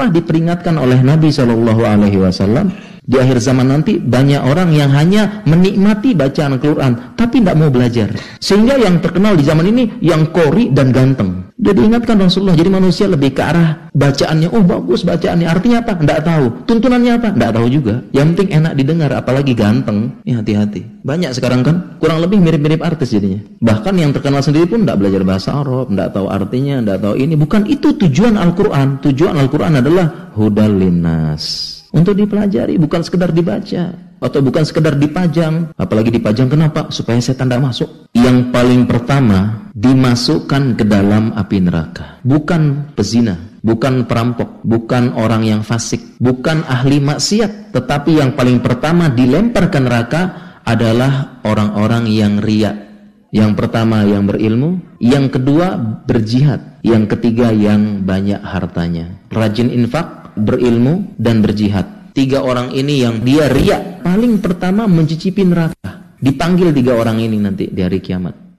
telah diperingatkan oleh Nabi Shallallahu Alaihi Wasallam di akhir zaman nanti banyak orang yang hanya menikmati bacaan Al-Quran tapi tidak mau belajar. Sehingga yang terkenal di zaman ini yang kori dan ganteng. Dia diingatkan Rasulullah. Jadi manusia lebih ke arah bacaannya. Oh bagus bacaannya. Artinya apa? Tidak tahu. Tuntunannya apa? Tidak tahu juga. Yang penting enak didengar. Apalagi ganteng. Ya hati-hati. Banyak sekarang kan. Kurang lebih mirip-mirip artis jadinya. Bahkan yang terkenal sendiri pun tidak belajar bahasa Arab. Tidak tahu artinya. Tidak tahu ini. Bukan itu tujuan Al-Quran. Tujuan Al-Quran adalah hudal linnas untuk dipelajari bukan sekedar dibaca atau bukan sekedar dipajang. Apalagi dipajang kenapa? Supaya setan tidak masuk. Yang paling pertama dimasukkan ke dalam api neraka. Bukan pezina bukan perampok bukan orang yang fasik bukan ahli maksiat. Tetapi yang paling pertama dilempar ke neraka adalah orang-orang yang riak. Yang pertama yang berilmu, yang kedua berjihad, yang ketiga yang banyak hartanya. Rajin infak, berilmu, dan berjihad. Tiga orang ini yang dia riak paling pertama mencicipi neraka. Dipanggil tiga orang ini nanti di hari kiamat.